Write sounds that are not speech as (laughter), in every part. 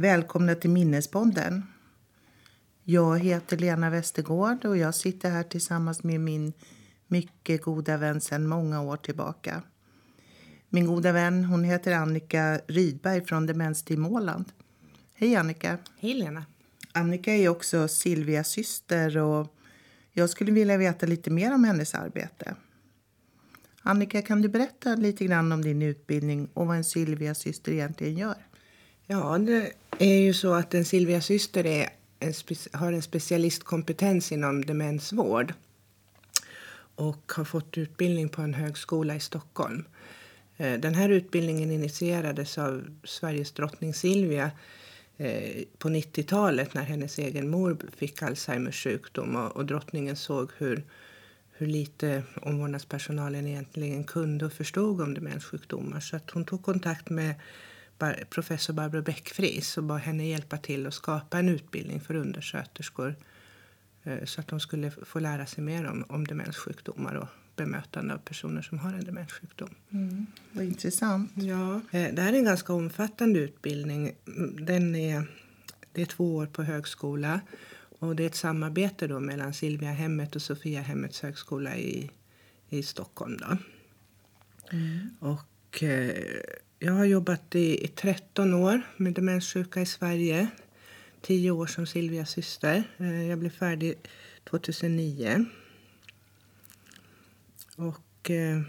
Välkomna till Minnespodden. Jag heter Lena Westergård och jag sitter här tillsammans med min mycket goda vän sedan många år tillbaka. Min goda vän hon heter Annika Rydberg från Demensteam Åland. Hej Annika! Hej Lena! Annika är också Silvias syster och jag skulle vilja veta lite mer om hennes arbete. Annika, kan du berätta lite grann om din utbildning och vad en Silvias syster egentligen gör? Ja, det är ju så att en Silvias syster är en har en specialistkompetens inom demensvård och har fått utbildning på en högskola i Stockholm. Eh, den här utbildningen initierades av Sveriges drottning Silvia eh, på 90-talet när hennes egen mor fick Alzheimers sjukdom och, och drottningen såg hur, hur lite omvårdnadspersonalen egentligen kunde och förstod om demenssjukdomar. Så att hon tog kontakt med professor Barbro Bäckfries och bad henne hjälpa till att skapa en utbildning för undersköterskor eh, så att de skulle få lära sig mer om, om demenssjukdomar och bemötande av personer som har en demenssjukdom. Mm, vad intressant. Ja, eh, det här är en ganska omfattande utbildning. Den är, det är två år på högskola och det är ett samarbete då mellan Silvia hemmet och Sofia hemmets högskola i, i Stockholm. Då. Mm. Och eh, jag har jobbat i, i 13 år med demenssjuka i Sverige. 10 år som Silvias syster. Eh, jag blev färdig 2009. Och eh,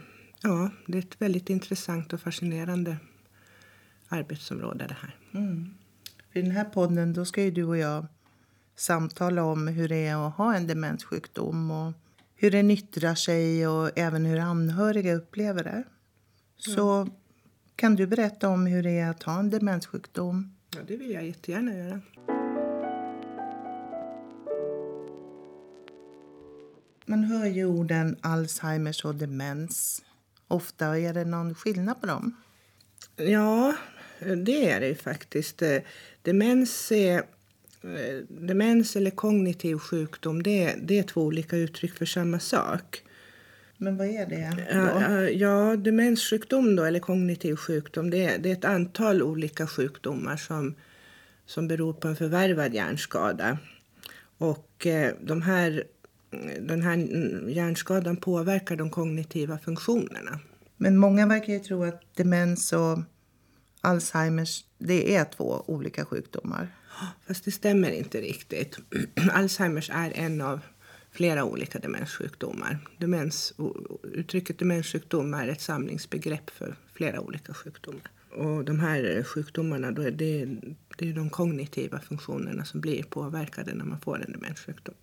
ja, det är ett väldigt intressant och fascinerande arbetsområde det här. Mm. I den här podden då ska ju du och jag samtala om hur det är att ha en demenssjukdom och hur den yttrar sig och även hur anhöriga upplever det. Så mm. Kan du berätta om hur det är att ha en demenssjukdom? Ja, det vill jag jättegärna göra. Man hör ju orden Alzheimers och demens. Ofta är det någon skillnad på dem? Ja, det är det faktiskt. Demens, är, demens eller kognitiv sjukdom det, det är två olika uttryck för samma sak. Men vad är det? Ja, ja, demenssjukdom då, eller kognitiv sjukdom det, det är ett antal olika sjukdomar som, som beror på en förvärvad hjärnskada. Och eh, de här den här hjärnskadan påverkar de kognitiva funktionerna. Men många verkar ju tro att demens och Alzheimers det är två olika sjukdomar. Fast det stämmer inte riktigt. (clears throat) Alzheimers är en av flera olika demenssjukdomar. Demens, uttrycket demenssjukdom är ett samlingsbegrepp för flera olika sjukdomar. Och de här sjukdomarna, då är det, det är de kognitiva funktionerna som blir påverkade när man får en demenssjukdom.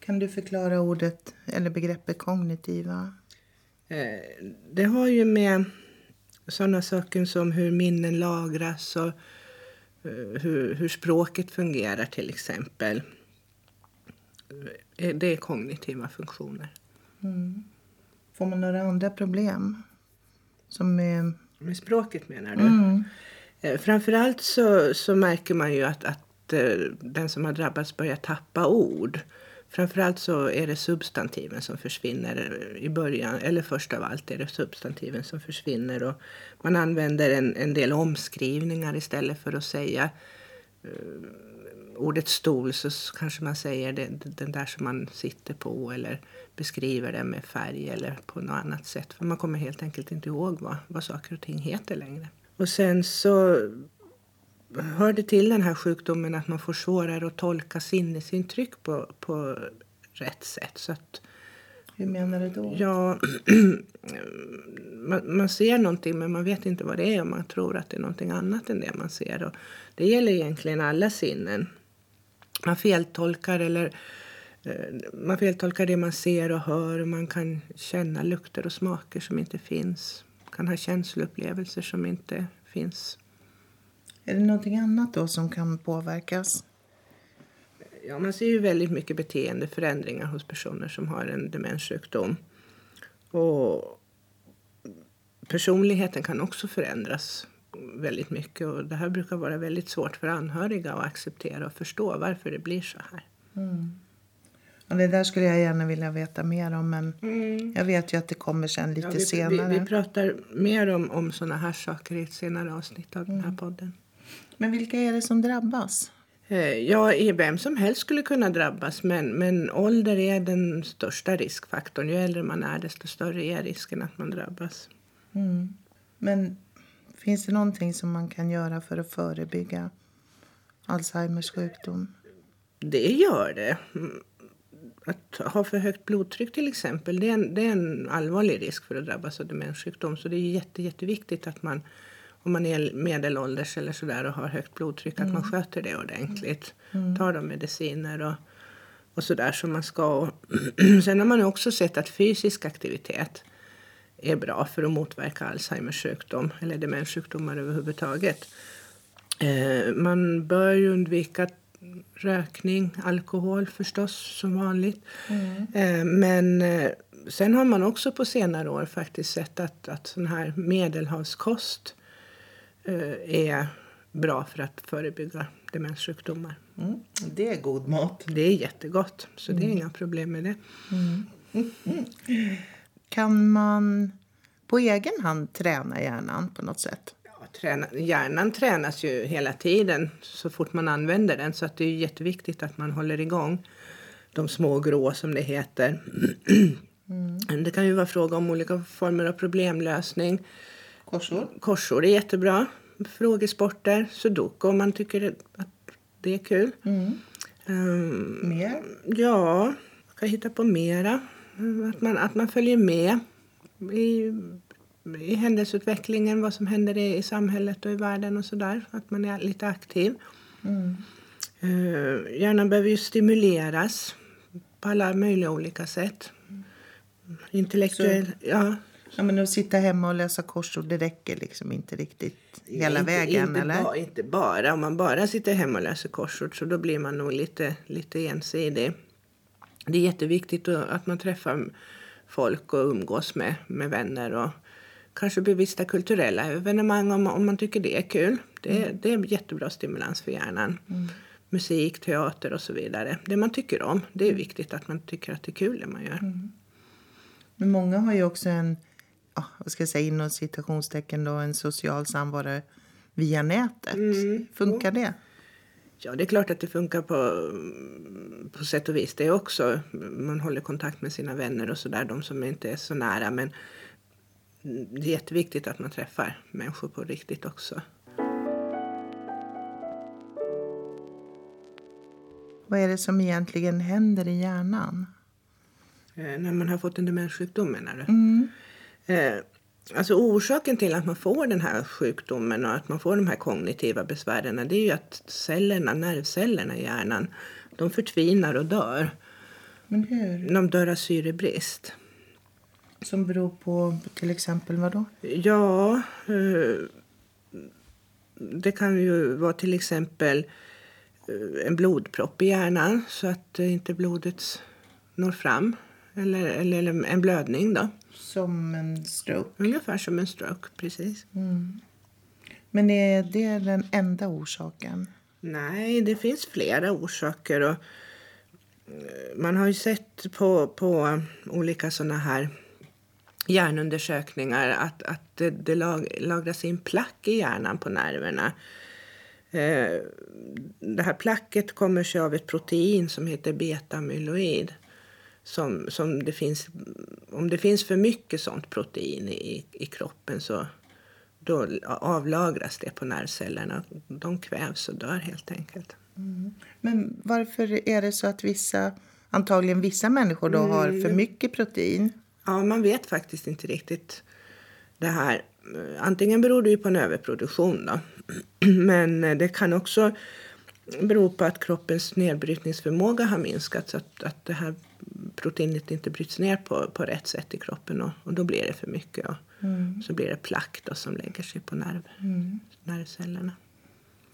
Kan du förklara ordet eller begreppet kognitiva? Eh, det har ju med sådana saker som hur minnen lagras och eh, hur, hur språket fungerar till exempel. Eh, det är kognitiva funktioner. Mm. Får man några andra problem? Som är... Med språket menar du? Mm. Framförallt så, så märker man ju att, att den som har drabbats börjar tappa ord. Framförallt så är det substantiven som försvinner i början, eller först av allt är det substantiven som försvinner och man använder en, en del omskrivningar istället för att säga Eh, ordet stol så kanske man säger det, den där som man sitter på eller beskriver den med färg eller på något annat sätt. För man kommer helt enkelt inte ihåg vad, vad saker och ting heter längre. Och sen så hör det till den här sjukdomen att man får svårare att tolka sinnesintryck på, på rätt sätt. Så att, hur menar du då? Ja, (clears throat) man, man, ser någonting men man vet inte vad det är och man tror att det är någonting annat än det man ser. Och det gäller egentligen alla sinnen. Man feltolkar eller eh, man feltolkar det man ser och hör och man kan känna lukter och smaker som inte finns. Man kan ha känsloupplevelser som inte finns. Är det någonting annat då som kan påverkas? Ja, man ser ju väldigt mycket beteendeförändringar hos personer som har en demenssjukdom. Och personligheten kan också förändras väldigt mycket. Och det här brukar vara väldigt svårt för anhöriga att acceptera och förstå varför det blir så här. Mm. Och det där skulle jag gärna vilja veta mer om men mm. jag vet ju att det kommer sen lite ja, vi, senare. Vi, vi, pratar mer om, om såna här saker i ett senare avsnitt av mm. den här mm. podden. Men vilka är det som drabbas? Eh, Ja, vem som helst skulle kunna drabbas men, men ålder är den största riskfaktorn. Ju äldre man är desto större är risken att man drabbas. Mm. Men finns det någonting som man kan göra för att förebygga Alzheimers sjukdom? Det gör det. Mm. Att ha för högt blodtryck till exempel, det är, en, det är en allvarlig risk för att drabbas av demenssjukdom. Så det är jätte, jätteviktigt att man, om man är medelålders eller sådär och har högt blodtryck, att man sköter det ordentligt. Tar de mediciner och, och sådär som man ska. (clears throat) Sen har man också sett att fysisk aktivitet är bra för att motverka Alzheimers sjukdom eller demenssjukdomar överhuvudtaget. Eh, man bör ju undvika rökning, alkohol förstås som vanligt. Eh, men eh, sen har man också på senare år faktiskt sett att, att sån här medelhavskost är bra för att förebygga demenssjukdomar. Mm. Det är god mat. Det är jättegott, så det är inga problem med det. Kan man på egen hand träna hjärnan på något sätt? Ja, träna, hjärnan tränas ju hela tiden så fort man använder den. Så att det är jätteviktigt att man håller igång de små grå som det heter. (clears throat) Det kan ju vara fråga om olika former av problemlösning. Korsord? Korsord är jättebra. Frågesporter, sudoku om man tycker att det är kul. Ehm, Mer? Ja, man kan hitta på mera. Att man, att man följer med i, i händelseutvecklingen, vad som händer i, i samhället och i världen och sådär. Att man är lite aktiv. Uh, hjärnan behöver ju stimuleras på alla möjliga olika sätt. Intellektuell, ja. Ja, men att sitta hemma och läsa korsord, det räcker liksom inte riktigt hela inte, vägen, inte eller? Ba, inte bara. Om man bara sitter hemma och läser korsord så då blir man nog lite, lite ensidig. Det är jätteviktigt att man träffar folk och umgås med, med vänner och kanske bevista kulturella evenemang om, om man tycker det är kul. Det, är- det är jättebra stimulans för hjärnan. Musik, teater och så vidare. Det man tycker om. Det är viktigt att man tycker att det är kul det man gör. Men många har ju också en, vad ska jag säga, inom citationstecken då, en social samvaro via nätet. Mm. Funkar det? Ja, det är klart att det funkar på, på sätt och vis det också. Man håller kontakt med sina vänner och sådär, de som inte är så nära. Men det är jätteviktigt att man träffar människor på riktigt också. Vad är det som egentligen händer i hjärnan? Eh, när man har fått en demenssjukdom menar du? Mm. Eh, alltså orsaken till att man får den här sjukdomen och att man får de här kognitiva besvären det är ju att cellerna, nervcellerna i hjärnan, de förtvinar och dör. Men hur? De dör av syrebrist. Som beror på till exempel vad då? Ja, eh, det kan ju vara till exempel eh, en blodpropp i hjärnan så att inte blodet når fram. Eller, eller eller en blödning då. Som en stroke. Ungefär som en stroke, precis. Men är det den enda orsaken? Nej, det finns flera orsaker. Och eh, man har ju sett på, på olika såna här hjärnundersökningar att, att det, det lag, lagras in plack i hjärnan på nerverna. Eh, det här placket kommer sig av ett protein som heter betamyloid. Som, som det finns, om det finns för mycket sånt protein i, i kroppen så då avlagras det på nervcellerna. De kvävs och dör helt enkelt. Men varför är det så att vissa, antagligen vissa människor då har för mycket protein? Ja, man vet faktiskt inte riktigt det här. Antingen beror det ju på en överproduktion då. (clears throat) Men det kan också bero på att kroppens nedbrytningsförmåga har minskat så att, att det här proteinet inte bryts ner på, på rätt sätt i kroppen och, och då blir det för mycket. Och Så blir det plack då som lägger sig på nerv, nervcellerna.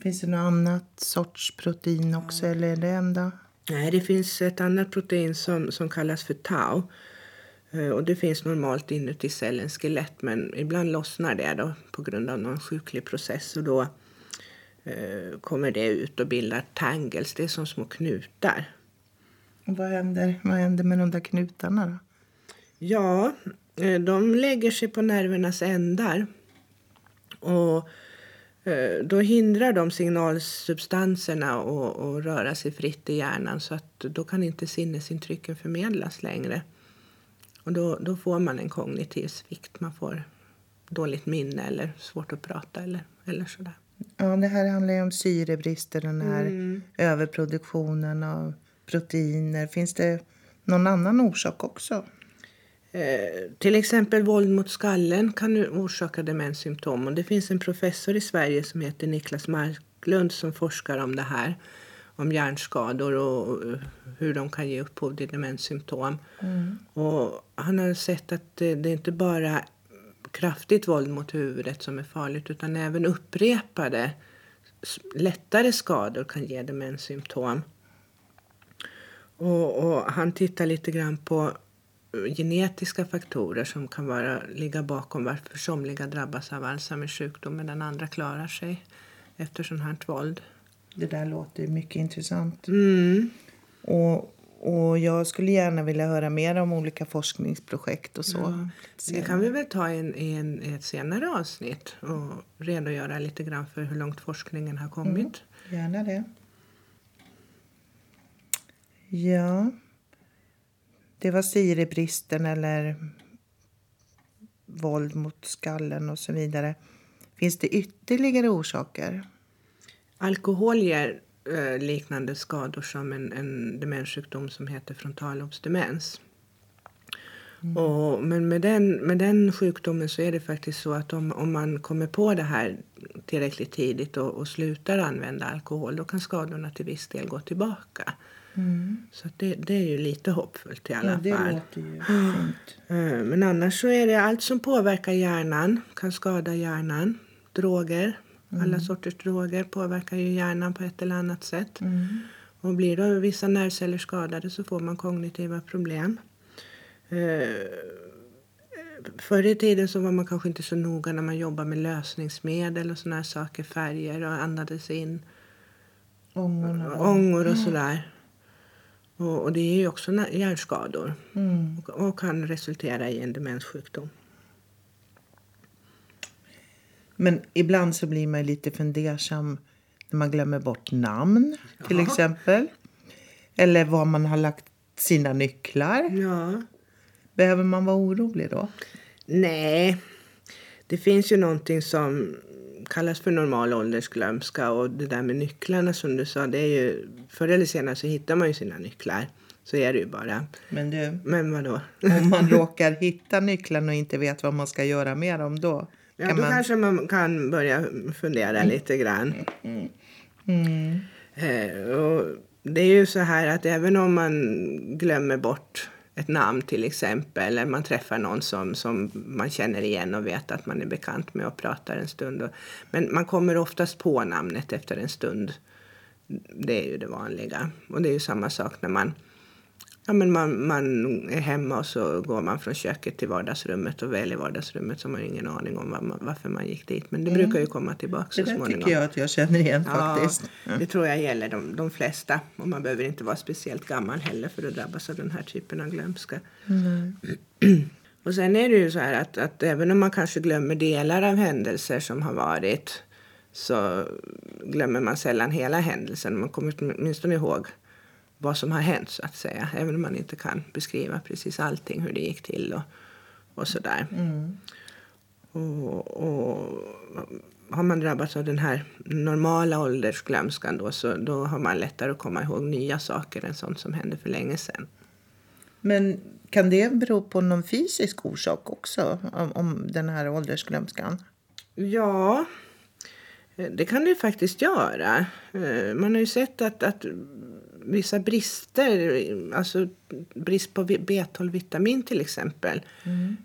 Finns det något annat sorts protein också eller är det enda? Nej, det finns ett annat protein som, som kallas för tau. Eh, Och det finns normalt inuti cellens skelett men ibland lossnar det då på grund av någon sjuklig process och då eh, kommer det ut och bildar tangles. Det är som små knutar. Vad händer, vad händer med de där knutarna då? Ja, eh, de lägger sig på nervernas ändar. Och Eh, då hindrar de signalsubstanserna att, att röra sig fritt i hjärnan så att då kan inte sinnesintrycken förmedlas längre. Och då, då får man en kognitiv svikt. Man får dåligt minne eller svårt att prata eller, eller sådär. Ja, det här handlar ju om syrebrister, den här Mm. överproduktionen av proteiner. Finns det någon annan orsak också? Eh, till exempel våld mot skallen kan orsaka demenssymptom. Och det finns en professor i Sverige som heter Niklas Marklund som forskar om det här. Om hjärnskador och hur de kan ge upphov till demenssymptom. Och han har sett att det, det är inte bara kraftigt våld mot huvudet som är farligt utan även upprepade lättare skador kan ge demenssymptom. Och, och han tittar lite grann på eh, genetiska faktorer som kan vara, ligga bakom varför somliga drabbas av Alzheimers sjukdom medan andra klarar sig efter sånt här våld. Det där låter mycket intressant. Mm. Och, och jag skulle gärna vilja höra mer om olika forskningsprojekt och så. Ja, det kan vi väl ta i en, i en, i ett senare avsnitt och redogöra lite grann för hur långt forskningen har kommit. Gärna det. Ja. Det var syrebristen eller våld mot skallen och så vidare. Finns det ytterligare orsaker? Alkohol ger eh, liknande skador som en, en demenssjukdom som heter frontallobsdemens. Och, men med den, med den sjukdomen så är det faktiskt så att om, om man kommer på det här tillräckligt tidigt och, och slutar använda alkohol då kan skadorna till viss del gå tillbaka. Så att det, det är ju lite hoppfullt i alla Ja, det fall. låter ju fint. Eh, Men annars så är det allt som påverkar hjärnan, kan skada hjärnan. Droger, alla sorters droger påverkar ju hjärnan på ett eller annat sätt. Och blir då vissa nervceller skadade så får man kognitiva problem. Eh, Förr i tiden så var man kanske inte så noga när man jobbade med lösningsmedel och såna här saker, färger och andades in ångor och sådär. Och, och det är ju också hjärnskador Mm. och, och kan resultera i en demenssjukdom. Men ibland så blir man lite fundersam när man glömmer bort namn till Ja. exempel. Eller var man har lagt sina nycklar. Ja. Behöver man vara orolig då? Nej, det finns ju någonting som kallas för normal åldersglömska och det där med nycklarna som du sa, det är ju förr eller senare så hittar man ju sina nycklar. Så är det ju bara. Men du, Men vadå? om man (laughs) råkar hitta nycklarna och inte vet vad man ska göra med dem då? Ja, kan då man... kanske man kan börja fundera lite grann. Mm. Eh, och det är ju så här att även om man glömmer bort ett namn till exempel, eller man träffar någon som, som man känner igen och vet att man är bekant med och pratar en stund. Och, men man kommer oftast på namnet efter en stund. Det är ju det vanliga. Och det är ju samma sak när man Ja, men man, man är hemma och så går man från köket till vardagsrummet och väl i vardagsrummet så har man ingen aning om var man, varför man gick dit. Men det brukar ju komma tillbaka Det så småningom. tycker jag att jag känner igen faktiskt. Ja, det tror jag gäller de, de flesta. Och man behöver inte vara speciellt gammal heller för att drabbas av den här typen av glömska. Och sen är det ju så här att, att även om man kanske glömmer delar av händelser som har varit så glömmer man sällan hela händelsen. Man kommer åtminstone ihåg vad som har hänt så att säga. Även om man inte kan beskriva precis allting, hur det gick till och, och sådär. Och, och har man drabbats av den här normala åldersglömskan då, så då har man lättare att komma ihåg nya saker än sånt som hände för länge sedan. Men kan det bero på någon fysisk orsak också? Om, om den här åldersglömskan? Ja, det kan det faktiskt göra. Eh, Man har ju sett att, att vissa brister, alltså brist på B12-vitamin till exempel,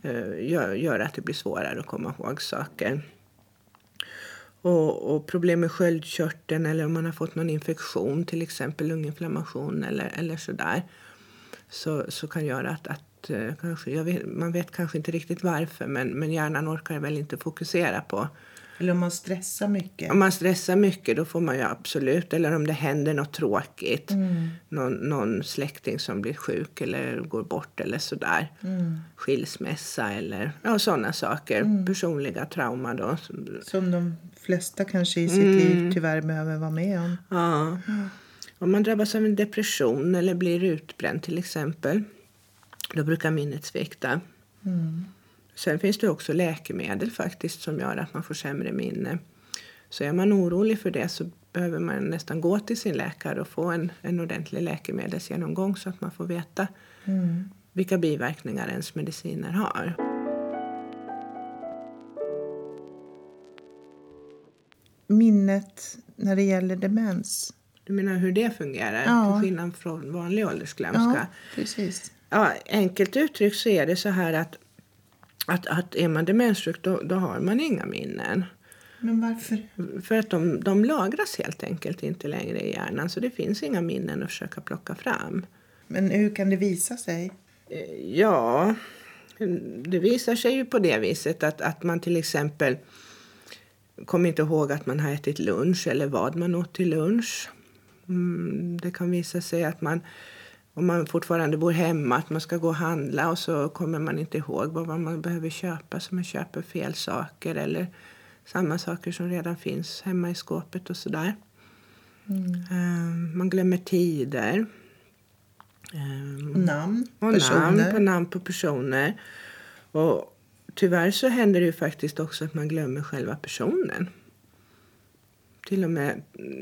eh, gör, gör att det blir svårare att komma ihåg saker. Och, och problem med sköldkörteln eller om man har fått någon infektion, till exempel lunginflammation eller, eller sådär, så, så kan göra att, att eh, kanske, vet, man vet kanske inte riktigt varför men, men hjärnan orkar väl inte fokusera på Eller om man stressar mycket. Om man stressar mycket då får man ju absolut, eller om det händer något tråkigt. Mm. Någon, någon släkting som blir sjuk eller går bort eller sådär. Mm. Skilsmässa eller ja, sådana saker. Mm. Personliga trauma då. Som de flesta kanske i sitt Mm. liv tyvärr behöver vara med om. Ja. Om man drabbas av en depression eller blir utbränd till exempel. Då brukar minnet svikta. Mm. Sen finns det också läkemedel faktiskt som gör att man får sämre minne. Så är man orolig för det så behöver man nästan gå till sin läkare och få en, en ordentlig läkemedelsgenomgång så att man får veta Mm. vilka biverkningar ens mediciner har. Minnet när det gäller demens. Du menar hur det fungerar? Ja. Till skillnad från vanlig åldersglömska? Ja, precis. Ja, enkelt uttryckt så är det så här att, att, att är man demenssjuk då, då har man inga minnen. Men varför? För att de, de lagras helt enkelt inte längre i hjärnan så det finns inga minnen att försöka plocka fram. Men hur kan det visa sig? Eh, Ja, det visar sig ju på det viset att, att man till exempel kommer inte ihåg att man har ätit lunch eller vad man åt till lunch. Mm, det kan visa sig att man, om man fortfarande bor hemma, att man ska gå och handla och så kommer man inte ihåg vad man behöver köpa så man köper fel saker eller samma saker som redan finns hemma i skåpet och sådär. Eh, Man glömmer tider. Eh, Namn? och personer? namn på namn på personer. Och tyvärr så händer det ju faktiskt också att man glömmer själva personen. Till och med...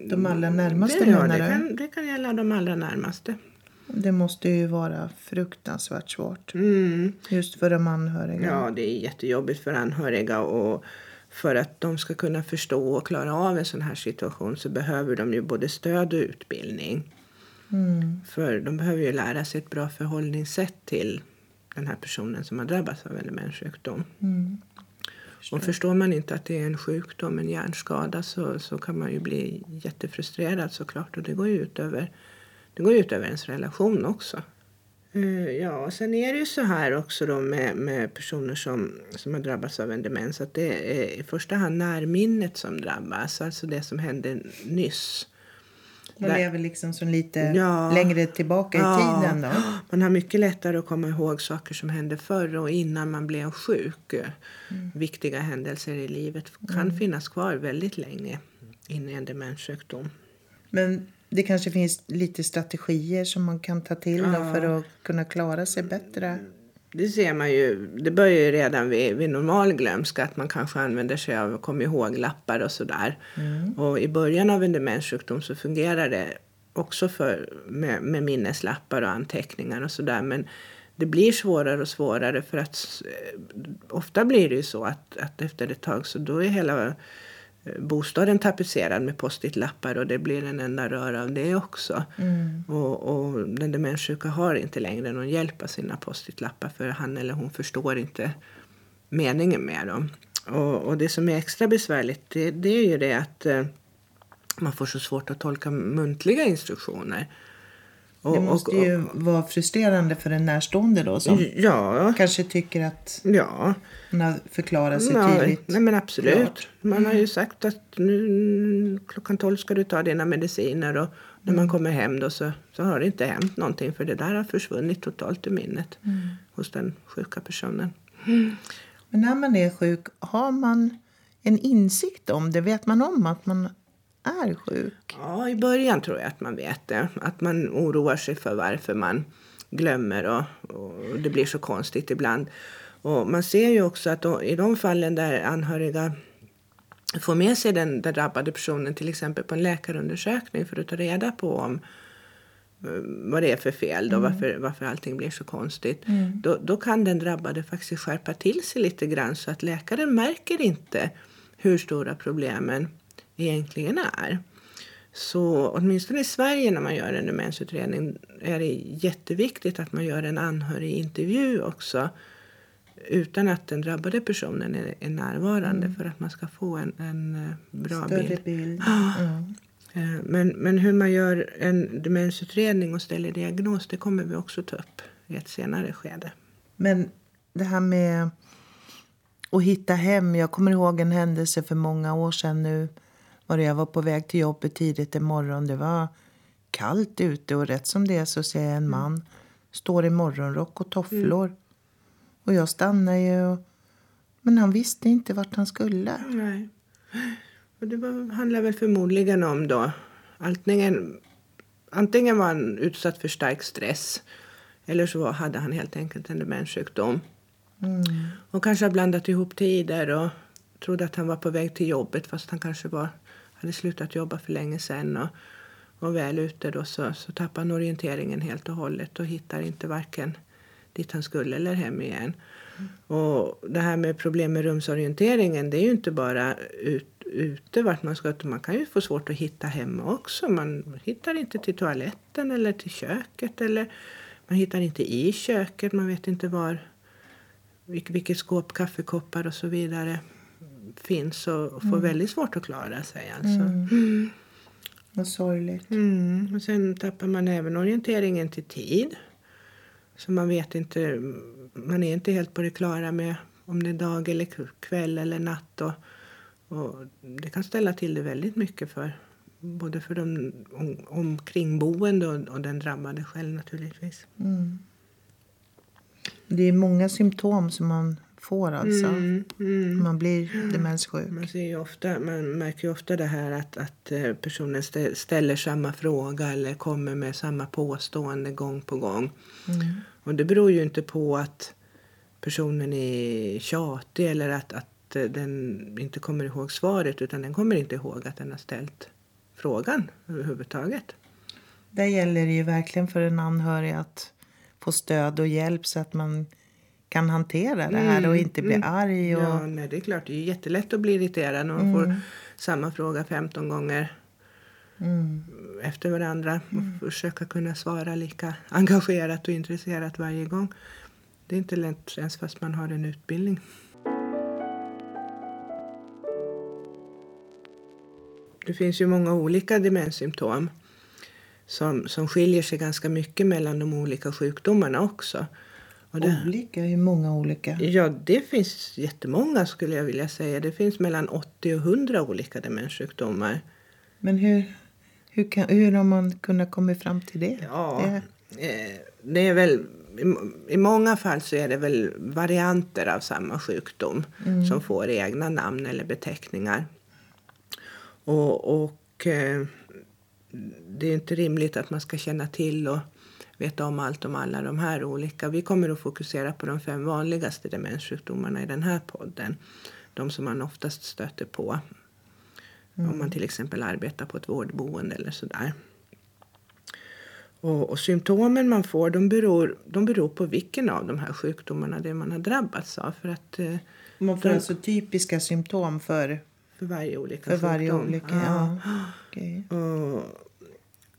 De allra närmaste det, menar det kan, det kan gälla de allra närmaste. Det måste ju vara fruktansvärt svårt. Mm. Just för de anhöriga. Ja, det är jättejobbigt för anhöriga och för att de ska kunna förstå och klara av en sån här situation så behöver de ju både stöd och utbildning. Mm. För de behöver ju lära sig ett bra förhållningssätt till den här personen som har drabbats av en demenssjukdom. Mm. Och förstår man inte att det är en sjukdom, en hjärnskada, så, så kan man ju bli jättefrustrerad såklart. Och det går ju ut över, det går ut över ens relation också. Eh, Ja, sen är det ju så här också då med, med personer som, som har drabbats av en demens att det är i första hand närminnet som drabbas, alltså det som hände nyss. Man Där- lever liksom som lite Ja. längre tillbaka i Ja. tiden då. Man har mycket lättare att komma ihåg saker som hände förr och innan man blev sjuk. Viktiga händelser i livet kan finnas kvar väldigt länge in i en demenssjukdom. Men det kanske finns lite strategier som man kan ta till Ja. för att kunna klara sig bättre. Det ser man ju, det börjar ju redan vid, vid normal glömska att man kanske använder sig av kom ihåg-lappar och sådär. Och i början av en demenssjukdom så fungerar det också för, med, med minneslappar och anteckningar och sådär. Men det blir svårare och svårare för att eh, ofta blir det ju så att, att efter ett tag så då är hela bostaden tapetserad med post-it-lappar och det blir en enda rör av det också. Och, och den demenssjuka har inte längre någon hjälp av sina post-it-lappar för han eller hon förstår inte meningen med dem. Och, och det som är extra besvärligt det, det är ju det att eh, man får så svårt att tolka muntliga instruktioner. Och, Det måste och- ju vara frustrerande för en närstående då som Ja, kanske tycker att ja. man har förklarat sig Ja, tydligt. nej men absolut. klart. Man har ju sagt att nu klockan 12 ska du ta dina mediciner och när man kommer hem då så, så har det inte hänt någonting för det där har försvunnit totalt ur minnet hos den sjuka personen. Men när man är sjuk, har man en insikt om det? Vet man om att man är sjuk? Ja, i början tror jag att man vet det. Att man oroar sig för varför man glömmer och, och det blir så konstigt ibland. Och man ser ju också att då, i de fallen där anhöriga får med sig den, den drabbade personen till exempel på en läkarundersökning för att ta reda på om eh, vad det är för fel, då, varför, varför allting blir så konstigt. Då, då kan den drabbade faktiskt skärpa till sig lite grann så att läkaren märker inte hur stora problemen egentligen är. Så åtminstone i Sverige när man gör en demensutredning är det jätteviktigt att man gör en anhörigintervju också utan att den drabbade personen är, är närvarande för att man ska få en, en eh, bra Större bild. bild. Ja. Ja. Eh, Men, men hur man gör en demensutredning och ställer diagnos det kommer vi också ta upp i ett senare skede. Men det här med Och hitta hem. Jag kommer ihåg en händelse för många år sedan nu. Var jag var på väg till jobbet tidigt i morgon. Det var kallt ute och rätt som det är så ser jag en man står i morgonrock och tofflor. Mm. Och jag stannar ju. Och, men han visste inte vart han skulle. Nej. Och det var, handlar väl förmodligen om då antingen, antingen var han utsatt för stark stress eller så hade han helt enkelt en demenssjukdom. Mm. Och kanske blandat ihop tider och trodde att han var på väg till jobbet fast han kanske var, hade slutat jobba för länge sedan. Och, och väl ute då så, så tappar han orienteringen helt och hållet och hittar inte varken dit han skulle eller hem igen. Mm. Och det här med problem med rumsorienteringen det är ju inte bara ut, ute vart man ska. Man kan ju få svårt att hitta hemma också. Man hittar inte till toaletten eller till köket eller man hittar inte i köket. Man vet inte var vilket skåp kaffekoppar och så vidare finns och, får mm. väldigt svårt att klara sig. Alltså. Mm. Vad sorgligt. Mm. Och sen tappar man även orienteringen till tid. Så man vet inte, man är inte helt på det klara med om det är dag eller kväll eller natt. Och, och det kan ställa till det väldigt mycket för både för de omkringboende och, och den drabbade själv naturligtvis. Mm. Det är många symptom som man får alltså. Mm, mm. Man blir demenssjuk. Man, ser ofta, man märker ju ofta det här att, att eh, personen ställer samma fråga eller kommer med samma påstående gång på gång. Mm. Och det beror ju inte på att personen är tjatig eller att, att eh, den inte kommer ihåg svaret utan den kommer inte ihåg att den har ställt frågan överhuvudtaget. Där gäller det ju verkligen för en anhörig att få stöd och hjälp så att man kan hantera det här mm, och inte bli mm. arg. Och... Ja, nej, det är klart. Det är jättelätt att bli irriterad när man mm. får samma fråga 15 gånger mm. efter varandra och mm. försöka kunna svara lika engagerat och intresserat varje gång. Det är inte lätt ens fast man har en utbildning. Det finns ju många olika demenssymptom som, som skiljer sig ganska mycket mellan de olika sjukdomarna också. Det, olika? Hur många olika? Ja, det finns jättemånga skulle jag vilja säga. Det finns mellan 80 och 100 olika demenssjukdomar. Men hur, hur, kan, hur har man kunnat komma fram till det? Ja, det, eh, det är väl... I, många fall så är det väl varianter av samma sjukdom mm. som får egna namn eller beteckningar. Och, och eh, det är inte rimligt att man ska känna till och veta om allt om alla de här olika. Vi kommer att fokusera på de fem vanligaste demenssjukdomarna i den här podden. De som man oftast stöter på mm. om man till exempel arbetar på ett vårdboende eller sådär. Och, och symptomen man får de beror, de beror på vilken av de här sjukdomarna det man har drabbats av. För att, eh, man får de, alltså typiska symptom för, för varje olika för sjukdom. Varje olika, ja. ja. Okay. Och,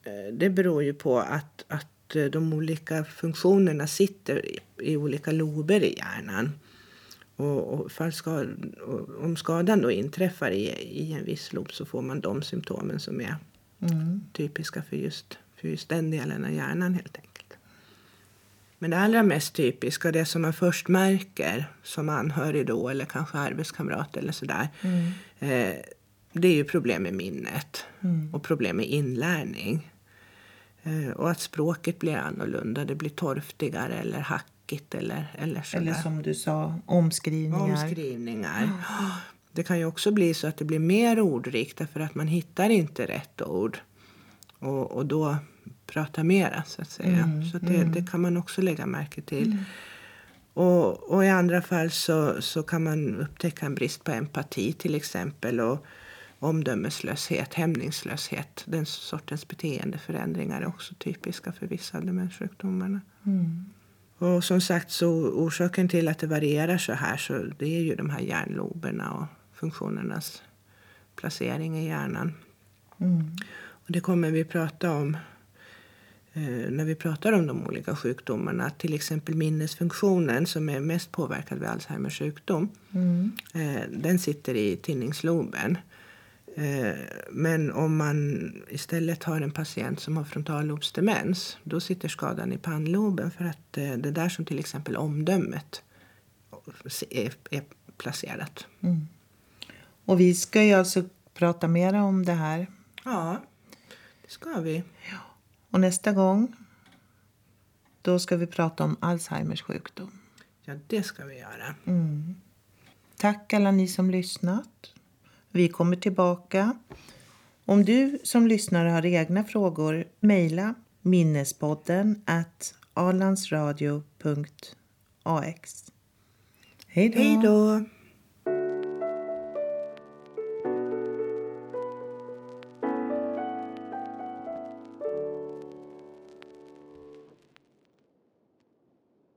eh, det beror ju på att, att de olika funktionerna sitter i, olika lober i hjärnan. Och, och, skad, och, om skadan då inträffar i, i en viss lob så får man de symptomen som är mm. typiska för just, för just den delen av hjärnan helt enkelt. Men det allra mest typiska, det som man först märker som anhörig då eller kanske arbetskamrat eller sådär. Mm. Eh, det är ju problem med minnet mm. och problem med inlärning. Eh, och att språket blir annorlunda. Det blir torftigare eller hackigt. Eller, eller, eller som du sa, omskrivningar. Omskrivningar. (gasps) Det kan ju också bli så att det blir mer ordrikt därför att man hittar inte rätt ord. Och, och då pratar mera, så att säga. Mm, så det, mm. det, kan man också lägga märke till. Mm. Och, och, i andra fall så, så kan man upptäcka en brist på empati till exempel. Och, omdömeslöshet, hämningslöshet. Den sortens beteendeförändringar är också typiska för vissa demenssjukdomarna. Mm. Och som sagt, så orsaken till att det varierar så här så det är ju de här hjärnloberna och funktionernas placering i hjärnan. Mm. Och det kommer vi prata om eh, när vi pratar om de olika sjukdomarna. Till exempel minnesfunktionen som är mest påverkad vid Alzheimers sjukdom. Mm. Eh, den sitter i tinningsloben. Eh, men om man istället har en patient som har frontallobsdemens då sitter skadan i pannloben för att eh, det är där som till exempel omdömet är, placerat. Och vi ska ju alltså prata mer om det här. Ja, det ska vi. Och nästa gång då ska vi prata om Alzheimers sjukdom. Ja, det ska vi göra. Tack alla ni som lyssnat. Vi kommer tillbaka. Om du som lyssnare har egna frågor, mejla minnespodden at alandsradio.ax. Hej då!